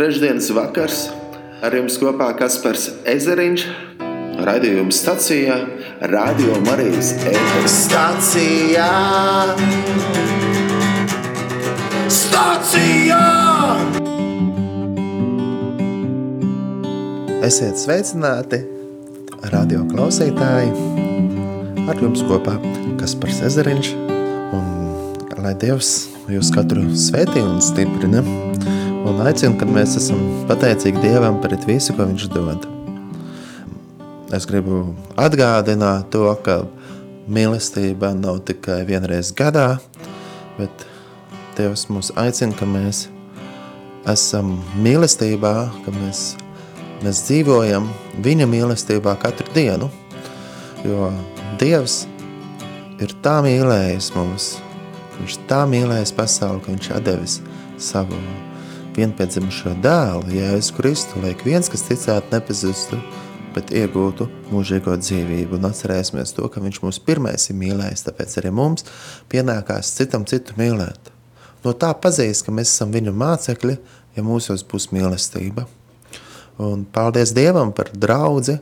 trešdienas vakars. Ar jums kopā Kaspars Ezeriņš, raidījuma stacijā, Radio Marijas ēteris. Stacijā! Stacijā! Esiet sveicināti, radio klausītāji! Ar jums kopā Kaspars Ezeriņš un lai Dievs jūs katru svētī un stiprina un aicina, kad mēs esam pateicīgi Dievam par visu, ko viņš dod. Es gribu atgādināt to, ka mīlestība nav tikai vienreiz gadā, bet Dievs mūs aicina, ka mēs esam mīlestībā, ka mēs, mēs dzīvojam viņa mīlestībā katru dienu, jo Dievs ir tā mīlējis mums, viņš tā mīlējis pasauli, ka viņš atdevis savu vienpiedzimušo dēlu, Jēzus Kristu, lai viens, kas ticētu, nepazustu, bet iegūtu mūžīgo dzīvību. Un atcerēsimies to, ka viņš mūs pirmais ir mīlējis, tāpēc arī mums pienākās citam citu mīlēt. No tā pazīst, ka mēs esam viņa mācekļi, ja mūsos būs mīlestība. Un paldies Dievam par draudzi,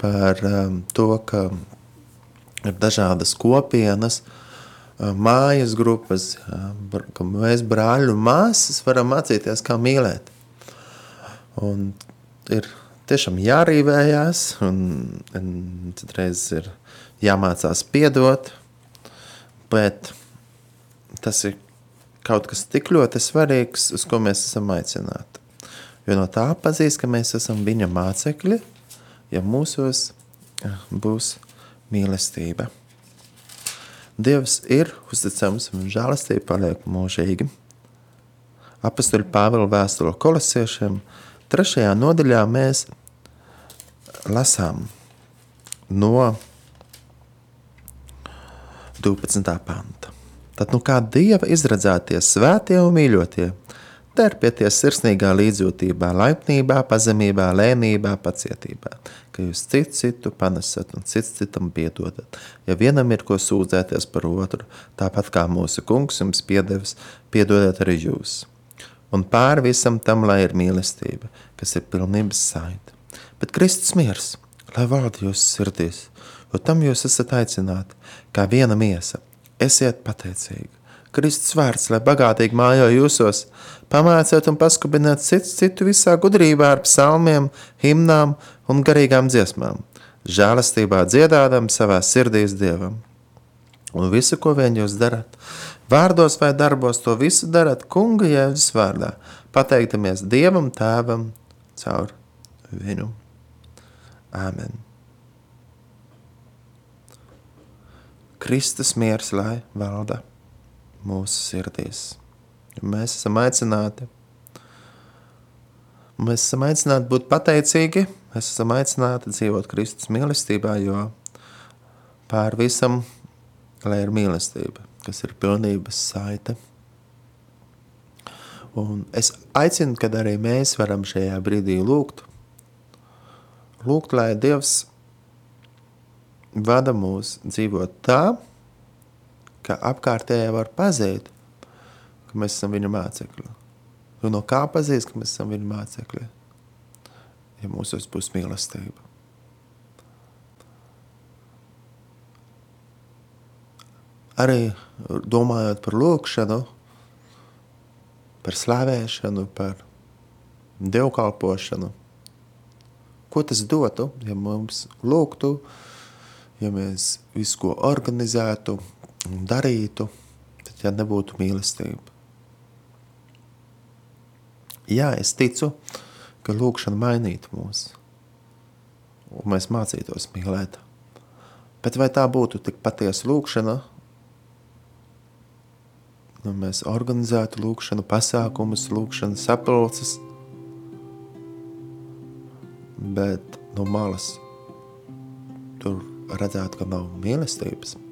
par um, to, ka ir dažādas kopienas, uh, mājas grupas, ka mēs brāļi un māsas varam mācīties, kā mīlēt. Un ir tiešām jārīvējās, un, un citreiz ir jāmācās piedot, bet tas ir kaut kas tik ļoti svarīgs, uz ko mēs esam aicināti. Jo no tā pazīst, ka mēs esam viņa mācekļi, ja mūsos būs mīlestība. Dievs ir uzticams un žēlastība paliek mūžīgi. Apastuļu Pāvila vēstule kolosiešiem trešajā nodaļā mēs lasām no 12. panta. Tad nu kā Dieva izredzētie svētie un mīļotie, terpieties sirsnīgā līdzjūtībā, laipnībā, pazemībā, lēnībā, pacietībā, ka jūs citu citu panesat un cits citam piedodat. Ja vienam ir ko sūdzēties par otru, tāpat kā mūsu kungs jums piedevis, piedodiet arī jūs. Un pāri visam tam, lai ir mīlestība, kas ir pilnības saita. Bet Kristus miers, lai valda jūsu sirdīs, jo tam jūs esat aicināti, kā viena miesa. Esiet pateicīgi. Kristus vārds, lai bagātīgi mājo jūsos, pamāciet un paskubiniet citu, citu visā gudrībā ar psalmiem, himnām un garīgām dziesmām, žēlastībā dziedādam savā sirdīs Dievam. Un visu, ko vien jūs darat, vārdos vai darbos, to visu darat kunga Jēzus vārdā, pateiktamies Dievam tēvam caur viņu. Āmen. Kristus miers, lai valda mūsu sirdīs. Mēs esam aicināti. Mēs esam aicināti būt pateicīgi, mēs esam aicināti dzīvot Kristus mīlestībā, jo pār visam, lai ir mīlestība, kas ir pilnības saite. Un es aicinu, kad arī mēs varam šajā brīdī lūgt, lūgt, lai Dievs vada mūs dzīvot tā, ka apkārtējie var pazīt, ka mēs esam viņa mācekļi. Jo no kā pazīst, ka mēs esam viņa mācekļi? Ja mūsos būs mīlestība. Arī domājot par lūkšanu, par slavēšanu, par dievkalpošanu, ko tas dotu, ja mums lūgtu, ja mēs visu ko organizētu, un darītu, tad ja nebūtu mīlestība. Jā, es ticu, ka lūkšana mainītu mūs, un mēs mācītos mīlēt. Bet vai tā būtu tik patiesa lūkšana, nu, mēs organizētu lūkšanu, pasākumus, lūkšanu, sapulces, bet no malas tur redzētu, ka nav mīlestības –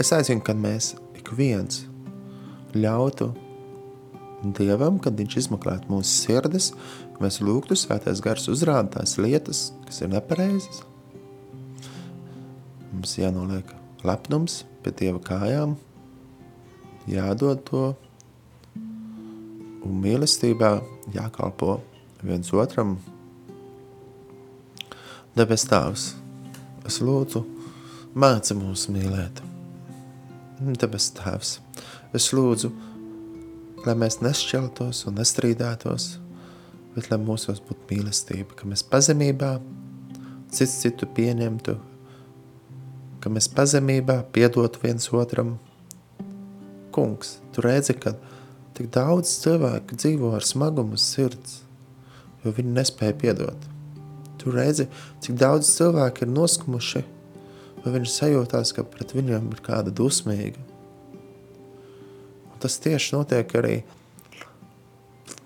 Es aicinu, ka mēs ik viens ļautu Dievam, kad viņš izmeklētu mūsu sirdis, mēs lūgtu svētais gars uzrāda tās lietas, kas ir nepareizas. Mums jānoliek lepnums pie Dieva kājām, jādod to, un mīlestībā jākalpo viens otram. Debes Tēvs, es lūdzu, māci mūs mīlēt. Debes Tēvs, es lūdzu, lai mēs nešķeltos un nestrīdētos, bet lai mūsos būtu mīlestība, ka mēs pazemībā cits citu pieņemtu, ka mēs pazemībā piedotu viens otram. Kungs, tu redzi, ka tik daudz cilvēku dzīvo ar smagumu sirds, jo viņi nespēja piedot. Tu redzi, cik daudz cilvēku ir noskumuši, vai viņi sajūtās, ka pret viņiem ir kāda dusmīga. Un tas tieši notiek arī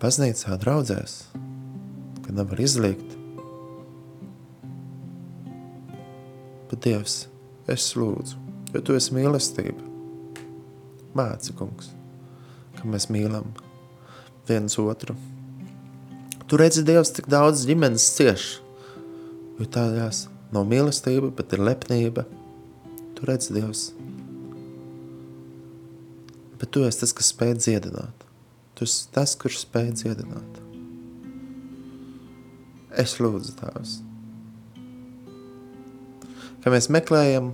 baznīcā draudzēs, kad nevar izlikt. Bet Dievs, es lūdzu, jo Tu esi mīlestība. Māci, kungs, ka mēs mīlam viens otru. Tu redzi, Dievs, cik daudz ģimenes cieši jo tādās nav mīlestība, bet ir lepnība. Tu redz Dievs. Bet tu esi tas, kas spēj dziedināt. Tu esi tas, kurš spēj dziedināt. Es lūdzu tās. Ka mēs meklējam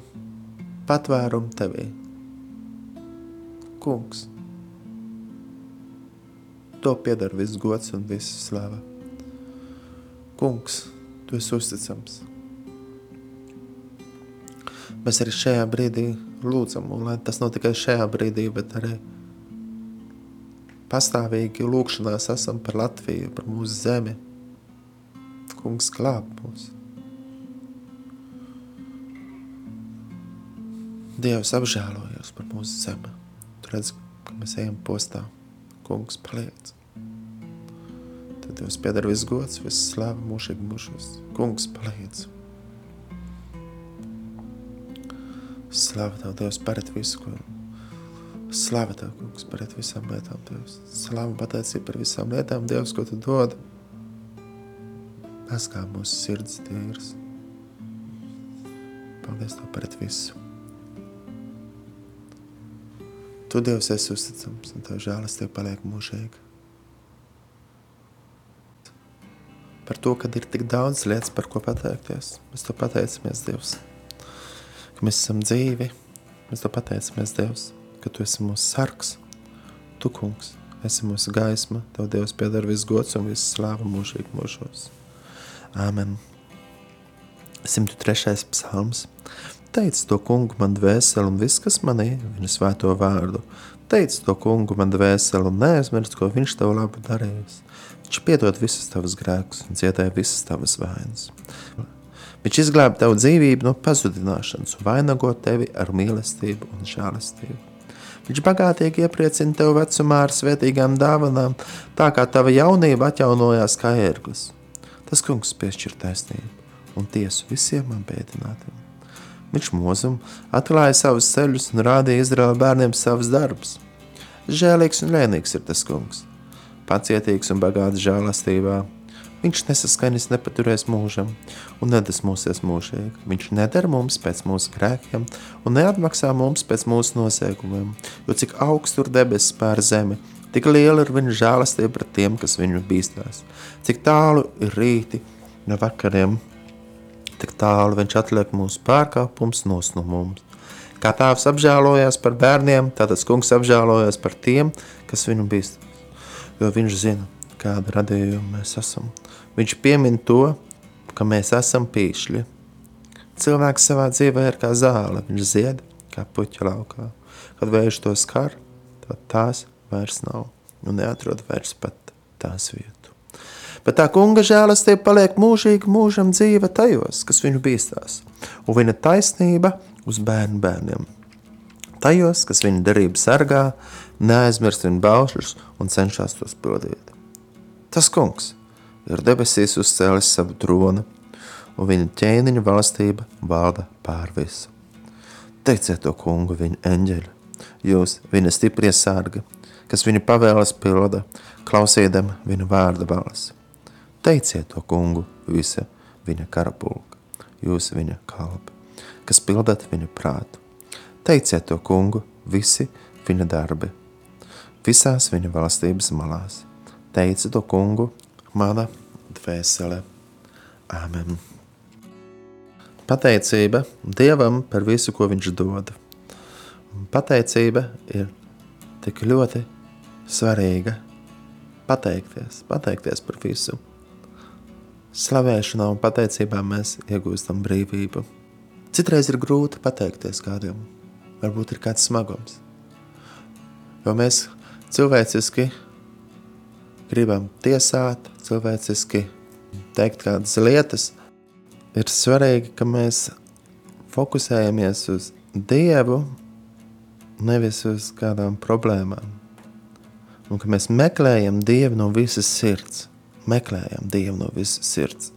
patvērumu tevī. Kungs, to piedara viss gods un visa slava. Kungs, Tu esi uzticams. Mēs arī šajā brīdī lūdzam, un lai tas nav tikai šajā brīdī, bet arī pastāvīgi lūkšanās esam par Latviju, par mūsu zemi. Kungs klāp mūs. Dievs apžēlojas par mūsu zemi. Tu redz, ka mēs ejam postā. Kungs paliec. Tad Dievs piedara viss gods, viss slāva mūžīgi mūžos. Kungs palīdz. Slāva Tev, Dievs, paret visu, ko Slāva Tev, kungs, paret visām lietām, Dievs. Slāva pateicība par visām lietām, Dievs, ko Tu dod. Paskā mūsu sirds tīras. Paldies Tev paret visu. Tu, Dievs, esi uzticams, un Tev žēlastība paliek mūžīga. par to, ka ir tik daudz lietas, par ko pateikties. Mēs to pateicamies, Dievs, ka mēs esam dzīvi. Mēs to pateicamies, Dievs, ka Tu esi mūsu sargs, Tu, kungs, esi mūsu gaisma. Tev, Dievs, piedara viss gods un viss slāva mūžīgi mūžos. Āmen. 103. psalms. Teic to kungu man dvēseli un viss, kas manī, viņa svēto vārdu. Teic to kungu man dvēseli un neaizmirst, ko viņš tev labu darījis. Viņš piedod visus tavus grēkus un cietēja visas tavas vainas. Viņš izglāba tavu dzīvību no pazudināšanas vainago tevi ar mīlestību un žēlastību. Viņš bagātīgi iepriecina tevi vecumā ar svētīgām dāvanām, tā kā tava jaunība atjaunojās kā ērglis. Tas kungs piešķir taisnību un tiesu visiem man pētinātiem. Viņš mūzum atklāja savus ceļus un rādīja Izraēla bērniem savus darbus. Žēlīgs un lēnīgs ir tas kungs pacietīgs un bagāts žēlastībā. Viņš nesaskaņas nepaturēs mūžam un nedasmosies mūžīgi. Viņš nedara mums pēc mūsu grēkiem un neatmaksā mums pēc mūsu noziegumiem, jo cik augstu ir debesis pār zemi, tik liela ir viņa žēlastība pret tiem, kas viņu bīstās. Cik tālu ir rīti no vakariem, tik tālu viņš atliek mūsu pārkāpums nos no mums. Kā tēvs apžēlojās par bērniem, tātad kungs apžēlojās par tiem, kas viņu bīstās jo viņš zina, kāda radījuma mēs esam. Viņš piemin to, ka mēs esam pīšļi. Cilvēks savā dzīvē ir kā zāle, viņš zied kā puķa laukā. Kad vējš to skar, tad tās vairs nav un neatrod vairs pat tās vietu. Bet tā kunga žēlastība paliek mūžīgi mūžam dzīve tajos, kas viņu bīstās, un viņa taisnība uz bērnu bērniem. Tajos, kas viņa darību sargā, neaizmirst viņa baušļus un cenšas tos pildīt. Tas kungs ir debesīs uzcēlis savu tronu, un viņa ķēniņa valstība valda pār visu. Teiciet to kungu viņa eņģeļu, jūs viņa stiprie sārgi, kas viņa pavēlas pilda, klausīdam viņa vārda balsi. Teiciet to kungu visa viņa karapulka, jūs viņa kalpi, kas pildat viņa prātu. Teiciet to kungu visi viņa darbi visās viņa valstības malās. teica to kungu mana dvēsele. Āmen. Pateicība Dievam par visu, ko Viņš dod. Pateicība ir tik ļoti svarīga. Pateikties, pateikties par visu. Slavēšanā un pateicībā mēs iegūstam brīvību. Citreiz ir grūti pateikties kādam, varbūt ir kāds smagums. Jo mēs cilvēciski gribam tiesāt, cilvēciski teikt kādas lietas, ir svarīgi, ka mēs fokusējamies uz Dievu, nevis uz kādām problēmām. Un ka mēs meklējam Dievu no visas sirds. Meklējam Dievu no visas sirds.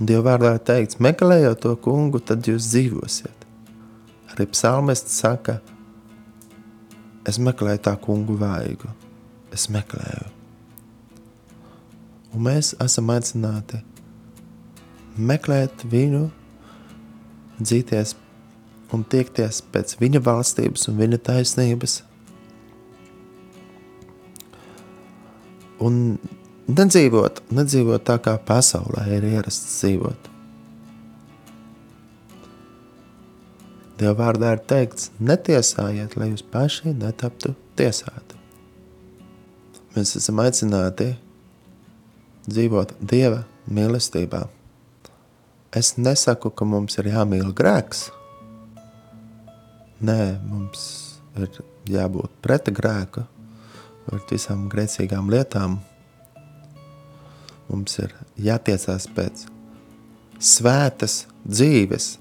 Un Dieva vārdā ir teikts, meklējot to kungu, tad jūs dzīvosiet. Arī psalmists saka, es meklēju tā kungu vaigu. Es meklēju. Un mēs esam aicināti meklēt viņu, dzīties un tiekties pēc viņa valstības un viņa taisnības. Un nedzīvot, nedzīvot tā, kā pasaulē ir ierasts dzīvot. Dieva vārdā ir teikts, netiesājiet, lai jūs paši netaptu tiesāti. Mēs esam aicināti dzīvot Dieva mīlestībā. Es nesaku, ka mums ir jāmīl grēks. Nē, mums ir jābūt pret grēku, pret visām grēcīgām lietām. Mums ir jātiecās pēc svētas dzīves,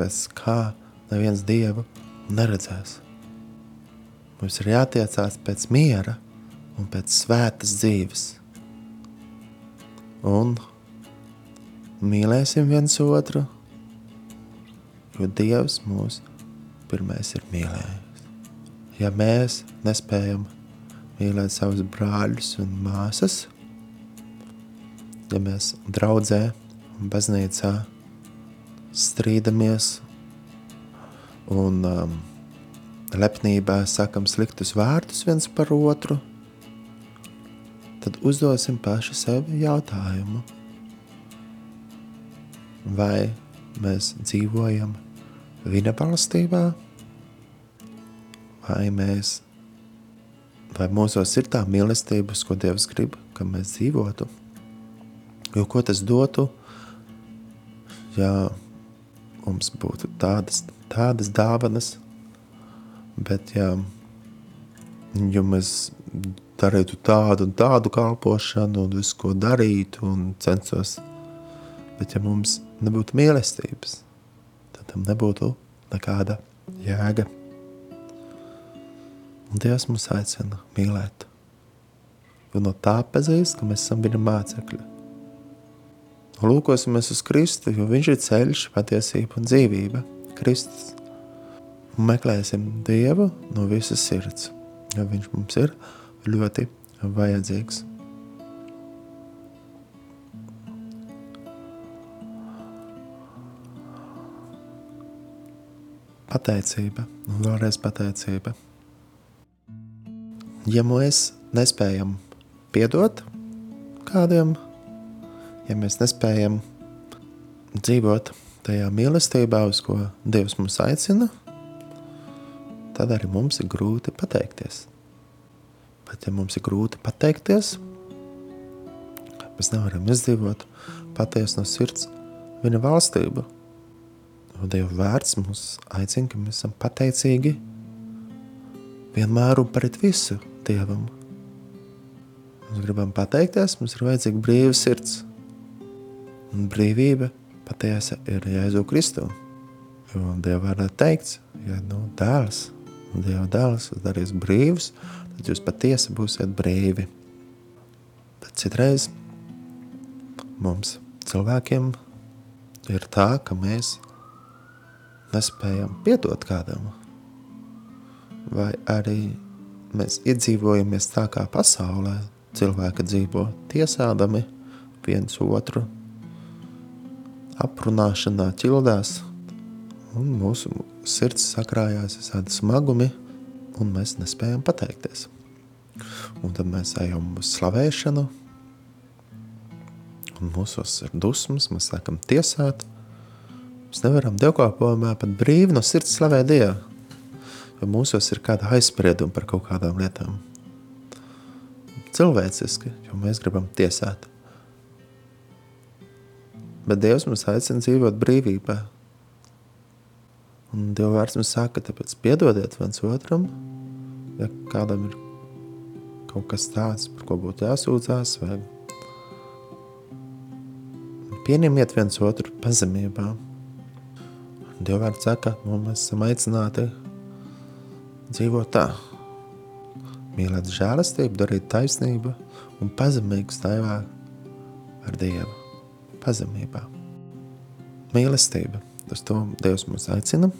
bez kā neviens dievu neredzēs. Mums ir jātiecās pēc miera un pēc svētas dzīves. Un mīlēsim viens otru, jo Dievs mūs pirmais ir mīlējis. Ja mēs nespējam mīlēt savus brāļus un māsas, ja mēs draudzē un baznīcā strīdamies un um, lepnībā sakam sliktus vārdus viens par otru, tad uzdosim paši sev jautājumu – vai mēs dzīvojam viņa valstībā, vai mēs, vai mūsos ir tā mīlestība, ko Dievs grib, ka mēs dzīvotu. Jo ko tas dotu, ja mums būtu tādas, tādas dāvanas, bet ja, ja mēs darītu tādu un tādu kalpošanu un visu, ko darītu un censos, bet ja mums nebūtu mīlestības, tad tam nebūtu nekāda jēga. Un Dievs mūs aicina mīlēt. Jo no tā pazīst, ka mēs esam viņa mācekļi. Lūkosimies uz Kristu, jo viņš ir ceļš, patiesība un dzīvība. Kristus. Un meklēsim Dievu no visas sirds, jo viņš mums ir ļoti vajadzīgs. pateicība vēlreiz pateicība. Ja mēs nespējam piedot kādiem, ja mēs nespējam dzīvot tajā mīlestībā, uz ko Dievs mūs aicina, tad arī mums ir grūti pateikties. Bet, ja mums ir grūti pateikties, mēs nevaram izdzīvot patiesi no sirds viņa valstību. Jo Dieva vārds mūs aicina, ka mēs esam pateicīgi vienmēr un pret visu Dievam. Mēs gribam pateikties, mums ir vajadzīga brīva sirds. Un brīvība patiesa ir Jēzu Kristu. Jo Dieva vārdā teikts, ja nu dēls, un Dieva dēls darīs brīvus, tad jūs patiesi būsiet brīvi. Bet citreiz mums cilvēkiem ir tā, ka mēs nespējam piedot kādam, vai arī mēs iedzīvojamies tā kā pasaulē cilvēki dzīvo, tiesādami viens otru, aprunāšanā ķildās, un mūsu sirds sakrājās visādi smagumi, un mēs nespējam pateikties. Un tad mēs ejam uz slavēšanu, un mūsos ir dusmas, mēs sākam tiesāt. Mēs nevaram dievkalpojumā pat brīvi no sirds slavēt Dievu, jo mūsos ir kāda aizsprieduma par kaut kādām lietām. Cilvēciski, jo mēs gribam tiesāt. Bet Dievs mums aicina dzīvot brīvībā. Un Dieva vārds mums saka, tāpēc piedodiet viens otram, ja kādam ir kaut kas tāds, par ko būtu jāsūdzās, vai pieņemiet viens otru pazemībā. Dieva vārds saka, nu, mēs esam aicināti dzīvot tā. Mīlēt žēlastību, darīt taisnību un pazemīgi staigā ar Dievu. Pazemībā. Mīlestība. Tas to Dievs mūs aicina.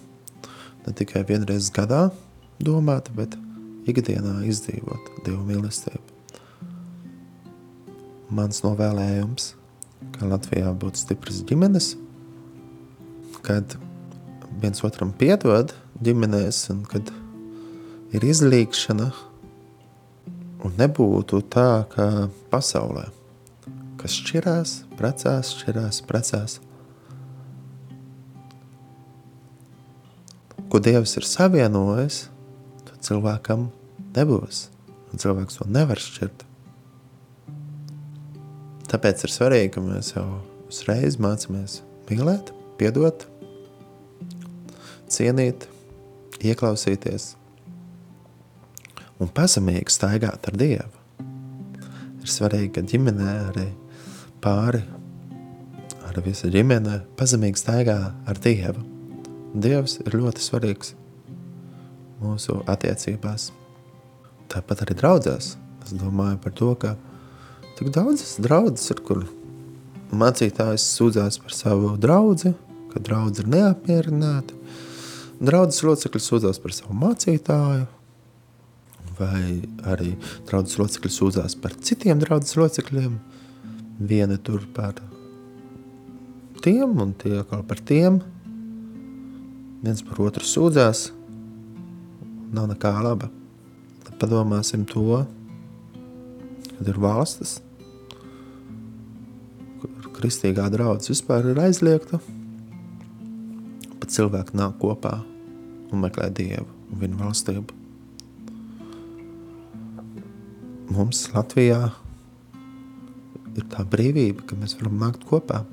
Ne tikai vienreiz gadā domāt, bet ikdienā izdzīvot Dieva mīlestību. Mans novēlējums, ka Latvijā būtu stipras ģimenes, kad viens otram piedod ģimenēs, un kad ir izlīkšana, un nebūtu tā, kā pasaulē, kas šķirās, precās, šķirās, precās. Ko Dievs ir savienojis, tad cilvēkam nebūs, un cilvēks to nevar šķirt. Tāpēc ir svarīgi, ka mēs jau uzreiz mācāmies mīlēt, piedot, cienīt, ieklausīties un pazemīgi staigāt ar Dievu. Ir svarīgi, ka ģimenē arī pāri, ar visu ģimene pazemīgi staigā ar Dievu. Dievs ir ļoti svarīgs mūsu attiecībās. Tāpat arī draudzēs. Es domāju par to, ka tik daudzas draudzes ir, kur mācītājs sūdzās par savu draudzi, ka draudzi ir neapmierināti, draudzes locekļi sūdzās par savu mācītāju, vai arī draudzes locekļi sūdzās par citiem draudzes locekļiem. Viena tur par tiem, un tie atkal par tiem. Viens par otru sūdzās. Nav nekā laba. Padomāsim to, kad ir valstis, kur kristīgā draudzes vispār ir aizliegta. Pat cilvēki nāk kopā un meklē Dievu un viņa valstību. Mums Latvijā ir tā brīvība, ka mēs varam nākt kopā.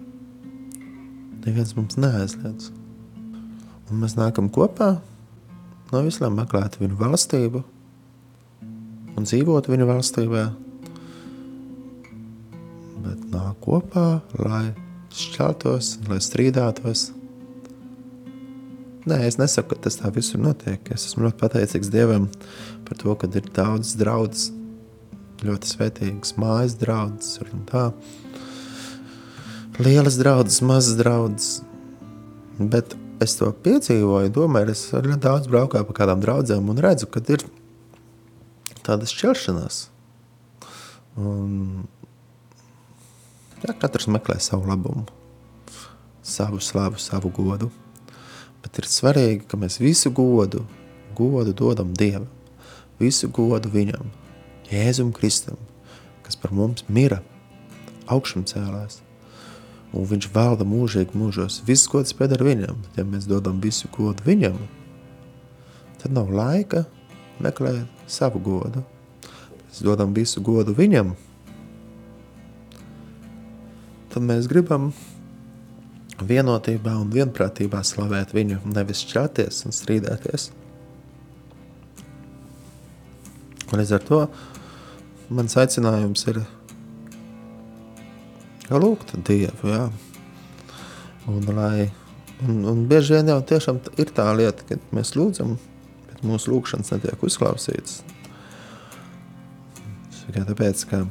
Neviens mums neaizliedz. Un mēs nākam kopā, no visām meklēt viņu valstību un dzīvot viņu valstībā. Bet nāk kopā, lai šķeltos, lai strīdātos Nē, es nesaku, ka tas tā visur notiek. Es esmu ļoti pateicīgs Dievam par to, ka ir daudz draudzes, ļoti svētīgas mājas draudzes. Lielas draudzes, mazas draudzes. Bet es to piedzīvoju, domāju, es ļoti daudz braucu pa kādām draudzēm un redzu, ka ir tādas šķelšanās. Un, jā, katrs meklē savu labumu, savu slavu, savu godu. Bet ir svarīgi, ka mēs visu godu, godu dodam Dievam, visu godu Viņam, Jēzum Kristum, kas par mums mira, augšām cēlās. Un viņš valda mūžīgi mūžos. Viss gods pieder viņam. Ja mēs dodam visu godu viņam, tad nav laika meklēt savu godu. Mēs dodam visu godu viņam, tad mēs gribam vienotībā un vienprātībā slavēt viņu, nevis šķelties un strīdēties. Līdz ar to mans aicinājums ir lūgt Dievu, jā. Un, lai, un, un bieži vien jau tiešām ir tā lieta, ka mēs lūdzam, bet mūsu lūgšanas netiek uzklausītas. Tikai tāpēc, ka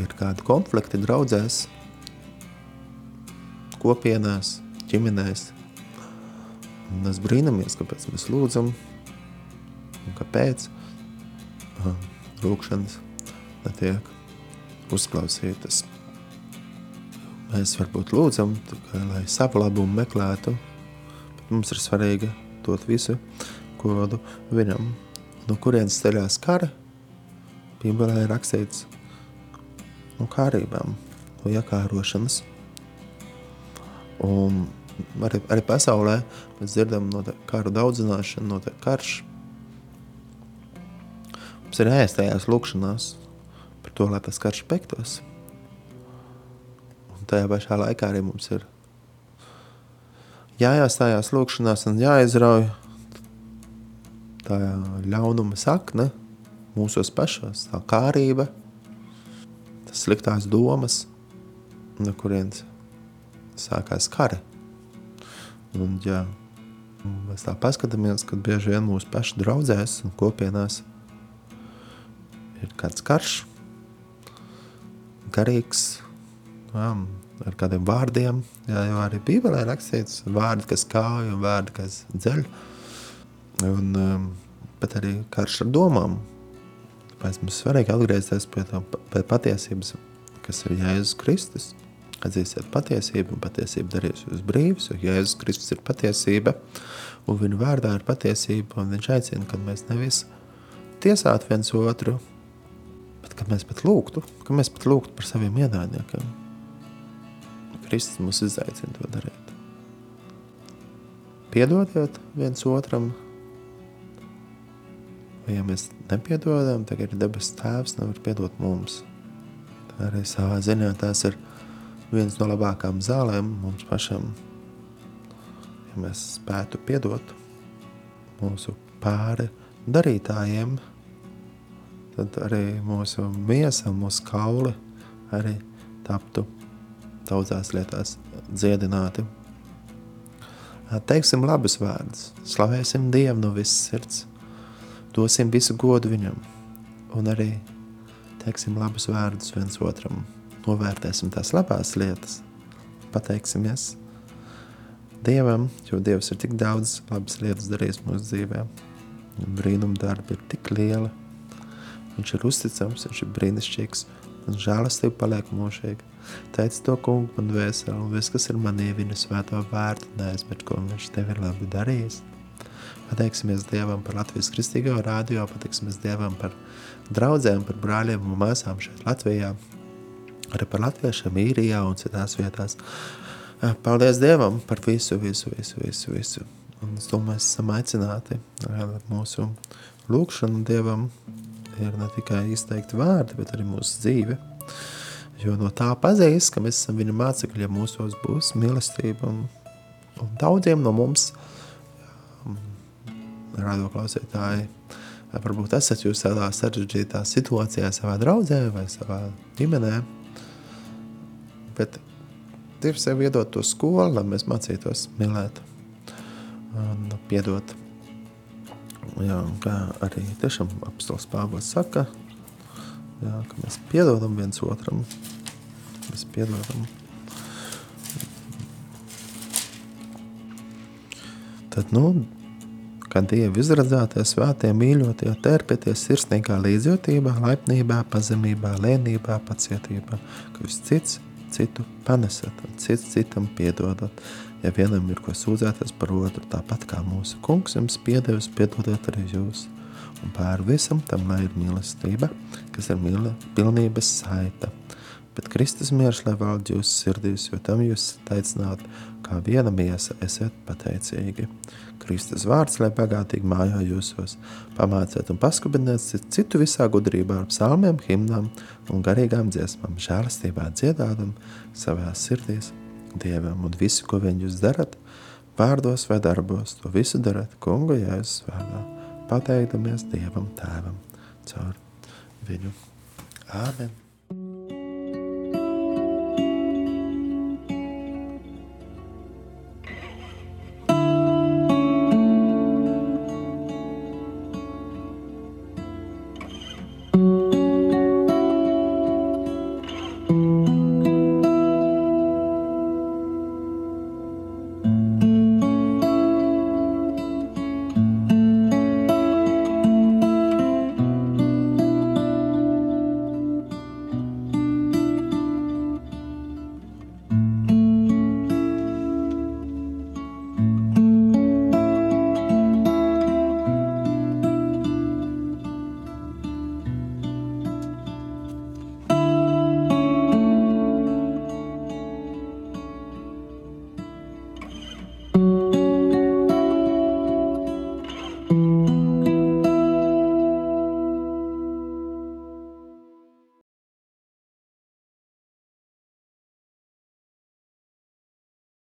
ir kādi konflikti draudzēs, kopienās, ģimenēs. Un mēs brīnamies, kāpēc mēs lūdzam un kāpēc lūkšanas netiek uzklausītas. Mēs varbūt lūdzam, tikai, lai savu labumu meklētu, bet mums ir svarīgi dot visu godu viņam. no kurienes ceļās kara, Bībelē ir rakstīts no kārībām, no iekārošanas. Un arī, arī pasaulē mēs dzirdam no karu daudzināšanu, no karš. Mums ir ēstējās lūkšanās par to, lai tas karš beigtos. Un tajā pašā laikā arī mums ir jāiestājās lūkšanās un jāizrauj tā ļaunuma sakne mūsos pašos, tā kārība, tas sliktās domas, no kurienes sākās kari. Un, ja mēs tā paskatāmies, kad bieži vien mūsu pašu draudzēs un kopienās ir kāds karš, garīgs, jā, ar kādiem vārdiem, jā, jo arī Bībelē rakstīts vārdi, kas kāj un vārdi, kas dzeļ, un um, bet arī karš ar domām. Tāpēc mums svarīgi atgriezties pie tā pie patiesības, kas ir Jēzus Kristus. Atzīsiet patiesību, un patiesība darīs jūs brīvs, jo Jēzus Kristus ir patiesība, un viņa vārdā ir patiesība, un viņš aicina, kad mēs nevis tiesātu viens otru, bet kad mēs pat lūgtu, ka mēs pat lūgtu par saviem ienaidniekiem. Kristus mūs izaicina to darīt. Piedodiet viens otram, vai ja mēs nepiedodam, tad ir debes tēvs nevar piedot mums. Tā arī savā ziņā tās ir viens no labākām zālēm mums pašam, ja mēs spētu piedot mūsu pāri darītājiem, tad arī mūsu miesa, mūsu kauli arī taptu daudzās lietās dziedināti. Teiksim labus vārdus, slavēsim Dievu no visas sirds, dosim visu godu Viņam. Un arī teiksim labus vārdus viens otram, novērtēsim tās labās lietas, pateiksimies Dievam, jo Dievs ir tik daudz labas lietas darījis mūsu dzīvē. Brīnum darbi ir tik liela, viņš ir uzticams, viņš ir brīnišķīgs, un žēlastība paliek mūžīgi. Teic to kungu man vēseli, un viss, kas ir manī viņa svēto vārdu, neaizmirst, ko viņš tev ir labi darījis. Pateiksimies Dievam par Latvijas kristīgo rādio, pateiksimies Dievam par draudzēm, par brāļiem un māsām šeit Latvijā, arī par latviešiem īrijā un citās vietās. Paldies Dievam par visu, visu, visu, visu, visu. Un es domāju, mēs esam aicināti mūsu lūkšanu Dievam ir ne tikai izteikti vārdi, bet arī mūsu dzīve. Jo no tā pazīst, ka mēs esam viņa mācekļi, ja mūsos būs mīlestība. Un, un daudziem no mums, um, radio klausītāji, varbūt esat jūs tādā sarežģītā situācijā savā draudzē vai savā ģimenē, bet Dievs sev iedod to skolu, lai mēs mācītos mīlēt un piedot. Jā, kā arī tiešām apstāsts Pāvils saka, jā, ka mēs piedodam viens otram. Mēs piedodam. Tad, nu, kad Dieva izradzētie svētie mīļotie terpieties sirsnīgā līdzjūtībā, laipnībā, pazemībā, lēnībā, pacietībā, ka jūs cits citu panesat un cits citam piedodat. Ja vienam ir ko sūdzēties par otru, tāpat kā mūsu kungs jums piedevis, piedodiet arī jūs. Un pār visam tam ir mīlestība, kas ir mīle, pilnības saita. Bet Kristus miers, lai valda jūsu sirdīs, jo tam jūs teicināt, kā viena miesa esiet pateicīgi. Kristus vārds, lai bagātīgi mājā jūsos, pamāciet un paskubiniet citu visā gudrībā ar psalmiem, himnām un garīgām dziesmām, žēlastībā dziedādam savās sirdīs Dievam un visu, ko vien jūs darat, vārdos vai darbos, to visu darat kunga Jēzus vārdā, pateikdamies Dievam tēvam caur viņu. Āmen!